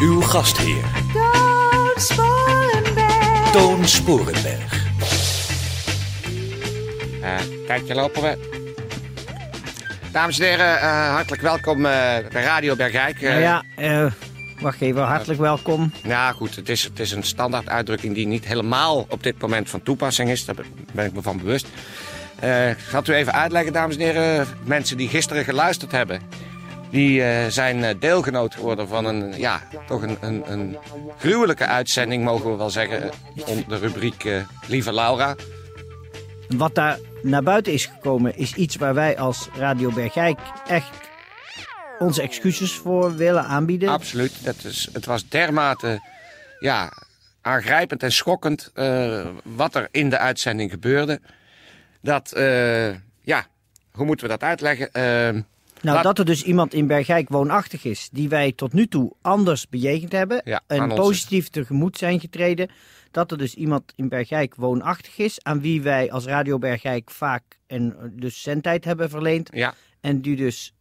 Uw gastheer, Toon Sporenberg. Toon Sporenberg. Eh kijkje lopen we. Dames en heren, eh, hartelijk welkom eh, bij Radio Bergijk. Nou ja, eh, wacht even, hartelijk welkom. Nou goed, het is, het is een standaard uitdrukking die niet helemaal op dit moment van toepassing is. Daar ben ik me van bewust. Eh, ik ga het u even uitleggen, dames en heren. Mensen die gisteren geluisterd hebben, die eh, zijn eh, deelgenoot geworden van een, ja, toch een, een, een gruwelijke uitzending, mogen we wel zeggen. eh, Onder de rubriek eh, Lieve Laura. Wat daar naar buiten is gekomen is iets waar wij als Radio Bergijk echt onze excuses voor willen aanbieden. Absoluut. Dat is, het was dermate ja, aangrijpend en schokkend wat er in de uitzending gebeurde. Dat, ja, hoe moeten we dat uitleggen? Nou, dat er dus iemand in Bergijk woonachtig is die wij tot nu toe anders bejegend hebben Ja, en positief tegemoet zijn getreden. Dat er dus iemand in Bergijk woonachtig is aan wie wij als Radio Bergijk vaak en eh, dus zendtijd hebben verleend. ja, En die dus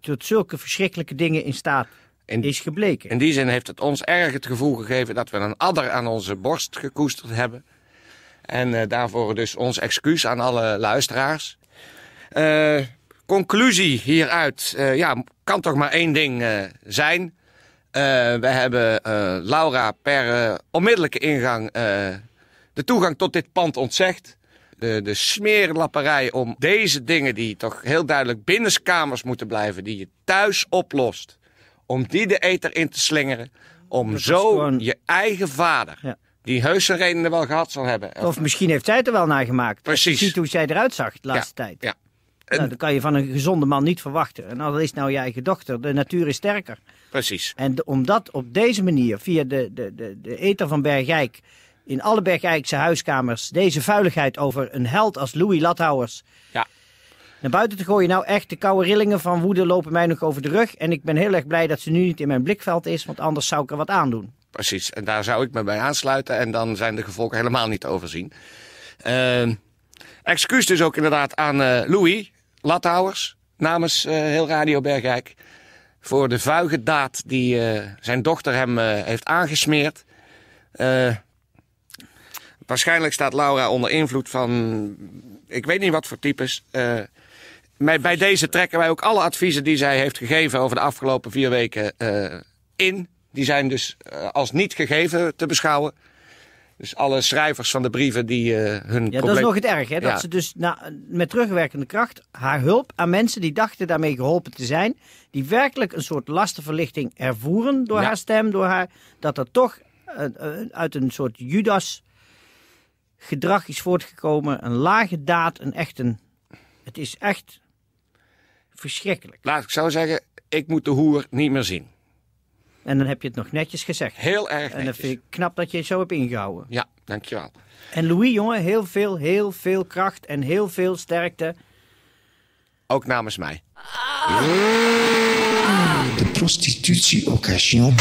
tot zulke verschrikkelijke dingen in staat in, is gebleken. in die zin heeft het ons erg het gevoel gegeven dat we een adder aan onze borst gekoesterd hebben. En eh, daarvoor dus ons excuus aan alle luisteraars. Eh, conclusie hieruit, eh, ja, kan toch maar één ding eh, zijn. Eh, we hebben Laura per onmiddellijke ingang de toegang tot dit pand ontzegd. De, de smeerlapperij om deze dingen die toch heel duidelijk binnenskamers moeten blijven, die je thuis oplost, om die de eter in te slingeren. Om Dat zo gewoon- je eigen vader, Ja. die heus zijn redenen wel gehad zal hebben. Of misschien heeft zij het er wel naar gemaakt. Precies. ziet hoe zij eruit zag de laatste tijd. Ja, Nou, dat kan je van een gezonde man niet verwachten. En al is nou je eigen dochter, de natuur is sterker. precies. En de- om dat op deze manier, via de, de, de, de ether van Bergijk, in alle Bergijkse huiskamers, deze vuiligheid over een held als Louis Lathouwers Ja. naar buiten te gooien. Nou echt, de koude rillingen van woede lopen mij nog over de rug. En ik ben heel erg blij dat ze nu niet in mijn blikveld is, want anders zou ik er wat aan doen. Precies, en daar zou ik me bij aansluiten en dan zijn de gevolgen helemaal niet te overzien. Ehm excuus dus ook inderdaad aan eh, Louis Lathouwers namens eh, heel Radio Bergijk voor de vuige daad die eh, zijn dochter hem eh, heeft aangesmeerd. Waarschijnlijk staat Laura onder invloed van, ik weet niet wat voor types. Eh, bij, deze trekken wij ook alle adviezen die zij heeft gegeven over de afgelopen vier weken in. Die zijn dus als niet gegeven te beschouwen. Dus alle schrijvers van de brieven die eh, hun Ja, probleem... dat is nog het erg, hè? Dat Ja. ze dus na, met terugwerkende kracht haar hulp aan mensen die dachten daarmee geholpen te zijn, die werkelijk een soort lastenverlichting ervoeren door Ja. haar stem, door haar, dat er toch eh, eh, uit een soort Judas gedrag is voortgekomen, een lage daad, een echt een, het is echt verschrikkelijk. Laat ik zo zeggen, ik moet de hoer niet meer zien. En dan heb je het nog netjes gezegd. Heel erg En dat netjes. vind ik knap dat je het zo hebt ingehouden. Ja, dankjewel. En Louis, jongen, heel veel, heel veel kracht en heel veel sterkte. Ook namens mij. De prostitutie-occasion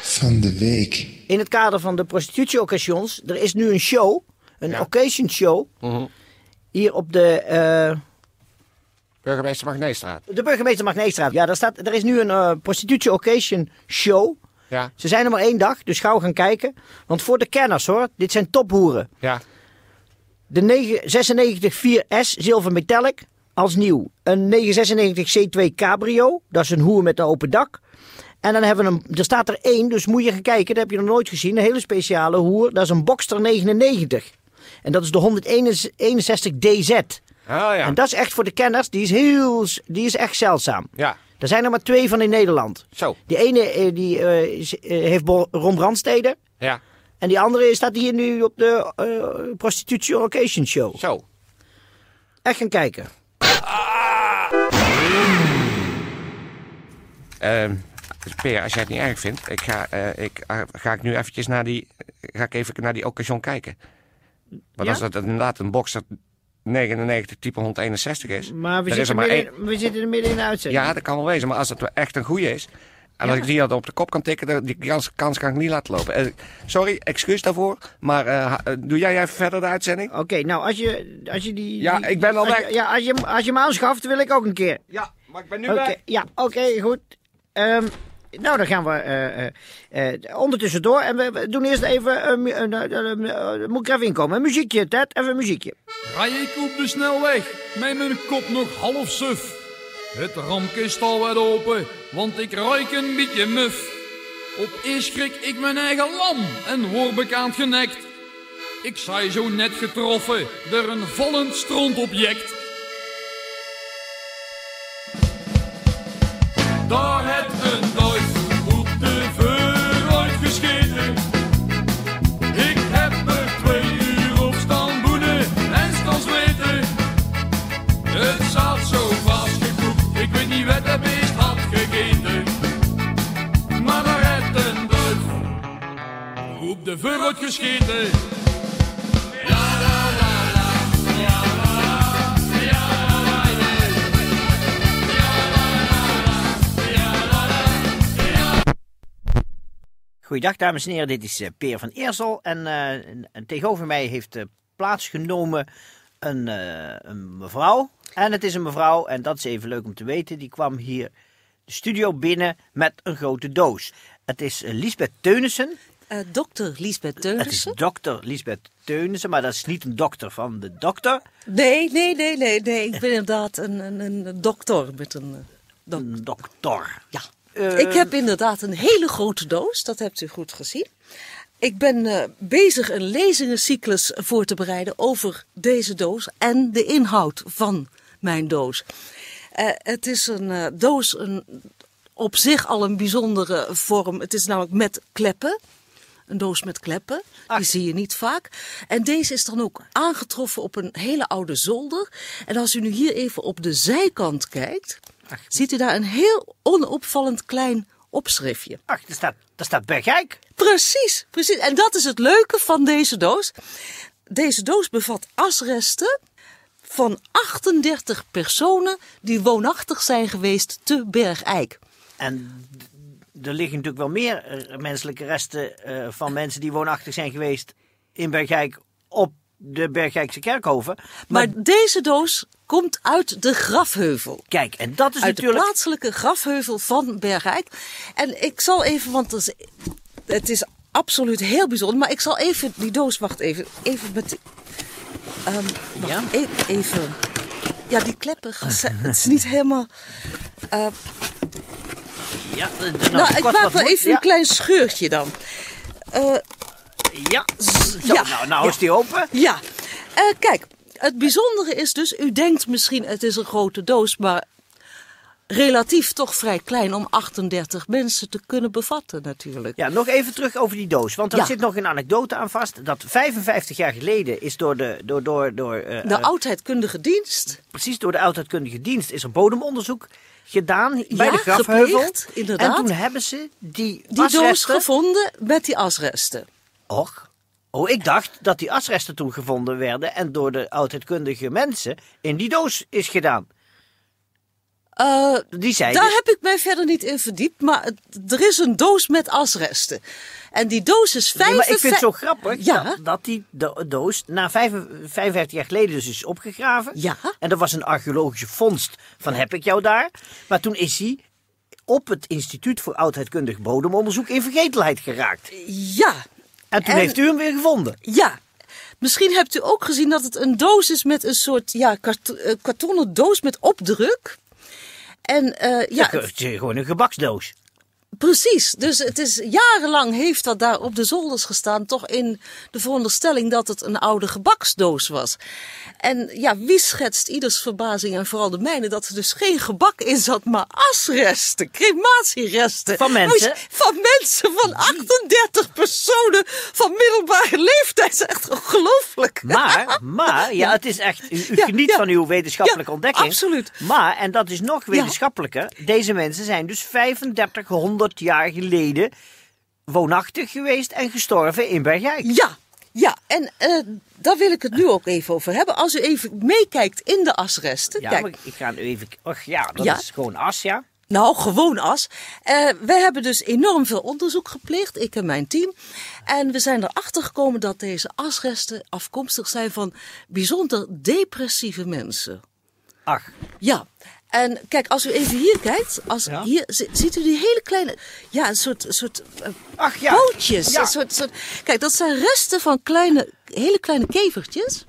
van de week. in het kader van de prostitutie-occasions, er is nu een show, een Ja. occasion show, Mhm. hier op de, eh, Burgemeester Magneestraat. de burgemeester Magneestraat. Ja, daar staat, er is nu een eh, prostitutie-occasion show. Ja, Ze zijn er maar één dag, dus gauw gaan kijken. Want voor de kenners hoor, dit zijn tophoeren. ja. De 996 4S Zilver Metallic als nieuw. Een 996 C2 Cabrio, dat is een hoer met een open dak. En dan hebben we een, er staat er één, dus moet je gaan kijken, dat heb je nog nooit gezien. Een hele speciale hoer, dat is een Boxster 99. En dat is de 161 DZ. Oh ja. En dat is echt voor de kenners, die is, heel, die is echt zeldzaam. Ja, Er zijn er maar twee van in Nederland. zo. Die ene eh, die, eh, is- eh, heeft Ron Brandstede. Ja, En die andere staat hier nu op de eh Prostitutie Occasion Show. zo. Echt gaan kijken. Ehm Peer, als jij het niet erg vindt, ik ga, ik, eh, ga ik nu eventjes naar die, ga ik even naar die occasion kijken. Want Ja? als dat inderdaad een boxer 99 type 161 is, Maar we is zitten, maar midden, we zitten er midden in de uitzending. ja, dat kan wel wezen. Maar als het echt een goede is, en Ja. als ik die al op de kop kan tikken, die kans, kans kan ik niet laten lopen. Eh, sorry, excuus daarvoor, maar eh, eh, doe jij even verder de uitzending? Oké, nou als je, als je die... Ja, die- ik ben al je- weg. Ja, als je, als je hem aanschaft, wil ik ook een keer. Ja, maar ik ben nu Oké, ja, oké, goed. Ehm, nou, dan gaan we eh, ondertussen door. En we, doen eerst even... moet ik even inkomen? Muziekje, Ted. Even muziekje. Rij ik op de snelweg met mijn kop nog half suf. Het rampje staat wat open, want ik ruik een beetje muf. Opeens schrik ik mijn eigen lam en word bekend genekt. Ik zei zo net getroffen door een vallend strontobject. Daar de ja. Goeiedag, dames en heren. Dit is eh, Peer van Eersel. En, eh, en- en tegenover mij heeft eh, plaatsgenomen een, eh, een mevrouw. En het is een mevrouw, en dat is even leuk om te weten. Die kwam hier de studio binnen met een grote doos. Het is eh, Lisbeth Teunissen. Eh, dokter Lisbeth Het is Teunissen? dokter Lisbeth Teunissen, maar dat is niet een dokter van de dokter. Nee, nee, nee, nee, nee. Ik ben inderdaad een, een, een dokter met een... eh, dok- Een dokter. ja. Eh, ik heb inderdaad een hele grote doos, dat hebt u goed gezien. Ik ben bezig een lezingencyclus voor te bereiden over deze doos en de inhoud van mijn doos. Het is een doos, een, op zich al een bijzondere vorm. Het is namelijk met kleppen. Een doos met kleppen. Die zie je niet vaak. En deze is dan ook aangetroffen op een hele oude zolder. En als u nu hier even op de zijkant kijkt, ziet u daar een heel onopvallend klein opschriftje. Ach, daar staat, daar staat Bergijk. Precies, precies. En dat is het leuke van deze doos. Deze doos bevat asresten van 38 personen die woonachtig zijn geweest te Bergijk. En er liggen natuurlijk wel meer eh, menselijke resten eh, van mensen die woonachtig zijn geweest in Bergijk op de Bergijkse kerkhoven. Maar, Maar deze doos komt uit de grafheuvel. kijk, en dat is Uit de natuurlijk. plaatselijke grafheuvel van Bergijk. En ik zal even, want het is, het is absoluut heel bijzonder. Maar ik zal even die doos, wacht even. Even met. die- ehm, wacht, Ja? e- even. Ja, die kleppen. Het is niet helemaal. eh, Ja, de- de- nou, ik maak wel even ja, een klein scheurtje dan. Eh, Ja, zo, ja, nou, nou ja. is die open. Ja, Eh, kijk, het bijzondere is dus, u denkt misschien het is een grote doos, maar relatief toch vrij klein om 38 mensen te kunnen bevatten natuurlijk. Ja, nog even terug over die doos. Want er Ja. zit nog een anekdote aan vast. Dat 55 jaar geleden is door de. Door, door, door, eh, De eh, oudheidkundige dienst, precies door de oudheidkundige dienst is er bodemonderzoek gedaan bij Ja, de grafheuvel. gepleegd, inderdaad. En toen hebben ze die, die doos gevonden met die asresten. Och. Oh, ik dacht dat die asresten toen gevonden werden en door de oudheidkundige mensen in die doos is gedaan. Eh, Die zei daar dus- heb ik mij verder niet in verdiept, maar het- er is een doos met asresten. En die doos is Nee, maar ik vind het zo 55 grappig Ja. dat, dat die do- doos na vijf- 55 jaar geleden dus is opgegraven. Ja. En er was een archeologische vondst van heb ik jou daar. Maar toen is hij op het Instituut voor Oudheidkundig Bodemonderzoek in vergetelheid geraakt. Ja, En toen En- heeft u hem weer gevonden. Ja. Misschien hebt u ook gezien dat het een doos is met een soort ja, eh, kartonnen doos met opdruk. En eh, ja, gewoon een gebaksdoos. Precies, dus het is jarenlang heeft dat daar op de zolders gestaan, toch in de veronderstelling dat het een oude gebaksdoos was. En ja, wie schetst ieders verbazing en vooral de mijne dat er dus geen gebak in zat, maar asresten, crematieresten. Van mensen? Van mensen, van 38 personen van middelbare leeftijd. Dat is echt ongelooflijk. Maar, maar, ja, het is echt, u, u Ja, geniet ja. van uw wetenschappelijke Ja, ontdekking. absoluut. Maar, en dat is nog wetenschappelijker, deze mensen zijn dus 3500 jaar geleden woonachtig geweest en gestorven in Bergijk. Ja, ja, en eh, daar wil ik het nu ook even over hebben. Als u even meekijkt in de asresten. Ja, kijk, maar ik ga nu even, och ja, dat Ja. is gewoon as, ja. Nou, gewoon as. Eh we hebben dus enorm veel onderzoek gepleegd, ik en mijn team. En we zijn erachter gekomen dat deze asresten afkomstig zijn van bijzonder depressieve mensen. Ach, Ja, en kijk, als u even hier kijkt, als Ja. hier, zi- ziet u die hele kleine, ja, een soort, soort eh, ach ja. pootjes. Ja. Een soort, soort, kijk, dat zijn resten van kleine, hele kleine kevertjes.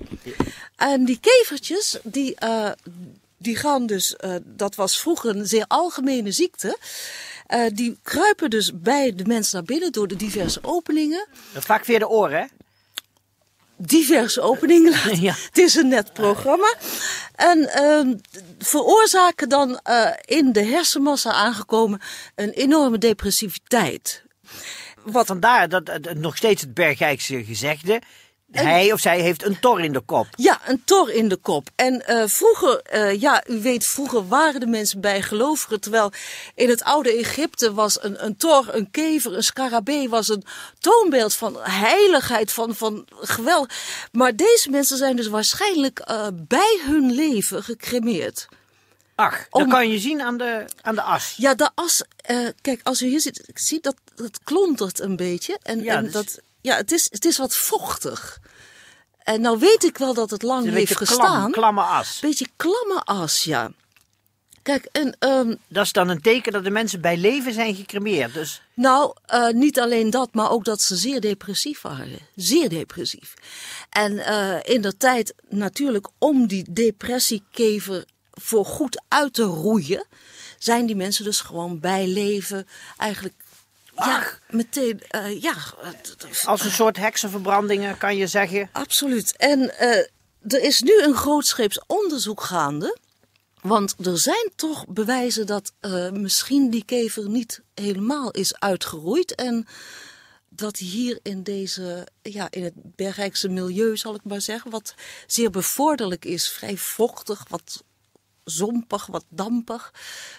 En die kevertjes, die, eh, die gaan dus, eh, dat was vroeger een zeer algemene ziekte. Die kruipen dus bij de mens naar binnen door de diverse openingen. Vaak via de oren, hè? Diverse openingen laten. Ja. Het is een net programma. En ehm, veroorzaken dan eh, in de hersenmassa aangekomen een enorme depressiviteit. Wat vandaar dat nog steeds het Bergijkse gezegde. Hij of zij heeft een tor in de kop. Ja, een tor in de kop. En eh, vroeger, eh, ja, u weet, vroeger waren de mensen bijgelovigen. Terwijl in het oude Egypte was een, een tor, een kever, een scarabee was een toonbeeld van heiligheid, van, van geweld. Maar deze mensen zijn dus waarschijnlijk eh, bij hun leven gecremeerd. Ach, dat Om- kan je zien aan de, aan de as. Ja, de as. kijk, als u hier zit, ik zie dat het klontert een beetje. En, Ja, en dus- dat, ja het, is, het is wat vochtig. En nou weet ik wel dat het lang heeft beetje gestaan. klam, klamme as. Beetje klamme as, ja. Kijk, en ehm, Dat is dan een teken dat de mensen bij leven zijn gecremeerd. Dus nou, eh, niet alleen dat, maar ook dat ze zeer depressief waren. Zeer depressief. En eh, in de tijd natuurlijk om die depressiekever voor goed uit te roeien, zijn die mensen dus gewoon bij leven eigenlijk. Ja, meteen, eh, ja, als een soort heksenverbrandingen kan je zeggen. Absoluut. En eh, er is nu een grootscheeps onderzoek gaande. Want er zijn toch bewijzen dat eh, misschien die kever niet helemaal is uitgeroeid. En dat hier in deze, ja, in het Bergrijkse milieu, zal ik maar zeggen, wat zeer bevorderlijk is, vrij vochtig, wat zompig, wat dampig,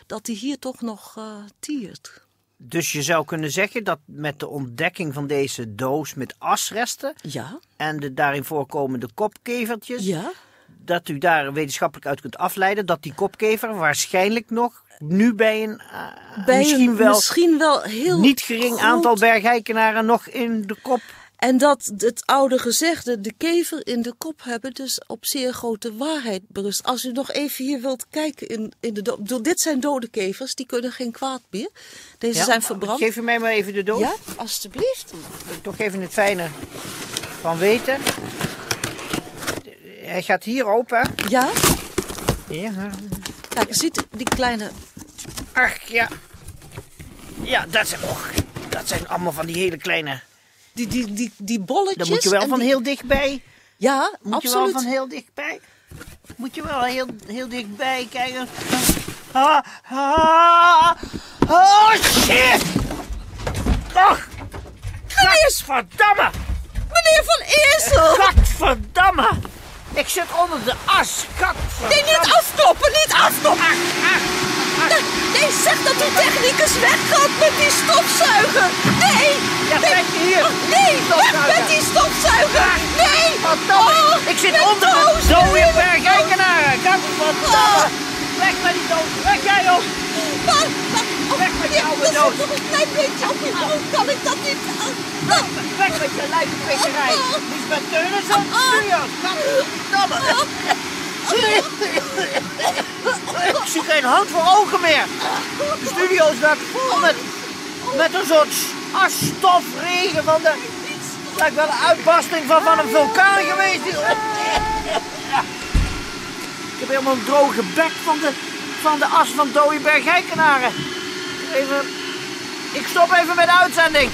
dat die hier toch nog tiert. Dus je zou kunnen zeggen dat met de ontdekking van deze doos met asresten Ja, en de daarin voorkomende kopkevertjes, ja. dat u daar wetenschappelijk uit kunt afleiden dat die kopkever waarschijnlijk nog nu bij een eh, Bij misschien een wel misschien wel heel niet gering aantal bergijkenaren nog in de kop. En dat het oude gezegde, de kever in de kop hebben, dus op zeer grote waarheid berust. Als u nog even hier wilt kijken in, in de bedoel, Dit zijn dode kevers, die kunnen geen kwaad meer. Deze Ja, zijn verbrand. Geef u mij maar even de doos. Ja, alstublieft. Toch even het fijne van weten. Hij gaat hier open. Ja, Ja. kijk, je ziet die kleine. Ach ja. Ja, dat zijn, och, dat zijn allemaal van die hele kleine. Die, die, die, die bolletjes. Dan moet je wel van die- heel dichtbij. Ja, Moet je wel absoluut. van heel dichtbij. Moet je wel heel, heel dichtbij kijken. Ah, ah, oh shit! Ach! Gadverdamme! Meneer Van Eersel! Gadverdamme! Ik zit onder de as. Gadverdamme! Nee, niet afkloppen, niet afkloppen! Ach, ach, Nee, nee, zeg dat die technicus weggaat met die stofzuiger! Nee! Ja, kijk hier. Oh, nee, weg met die stofzuiger! Nee! Verdamme! Oh, ik zit onder de doos. dode bergijkenaren! Gadverdamme! Ah. Weg met die doos! Weg jij ook! Maar, maar, oh, Weg met die ja, oude doos. nog een klein beetje op je hoofd. Kan ik dat niet? Oh, oh. Weg met je lijfpikkerij! Lisbeth Teunissen, stuur! Gadverdamme! Ik zie geen hand voor ogen meer! De studio staat vol met, met een soort asstofregen van de... Lijkt wel een uitbarsting van, van een vulkaan geweest. Ik heb helemaal een droge bek van de, van de as van dode bergijkenaren. Even... Ik stop even met de uitzending.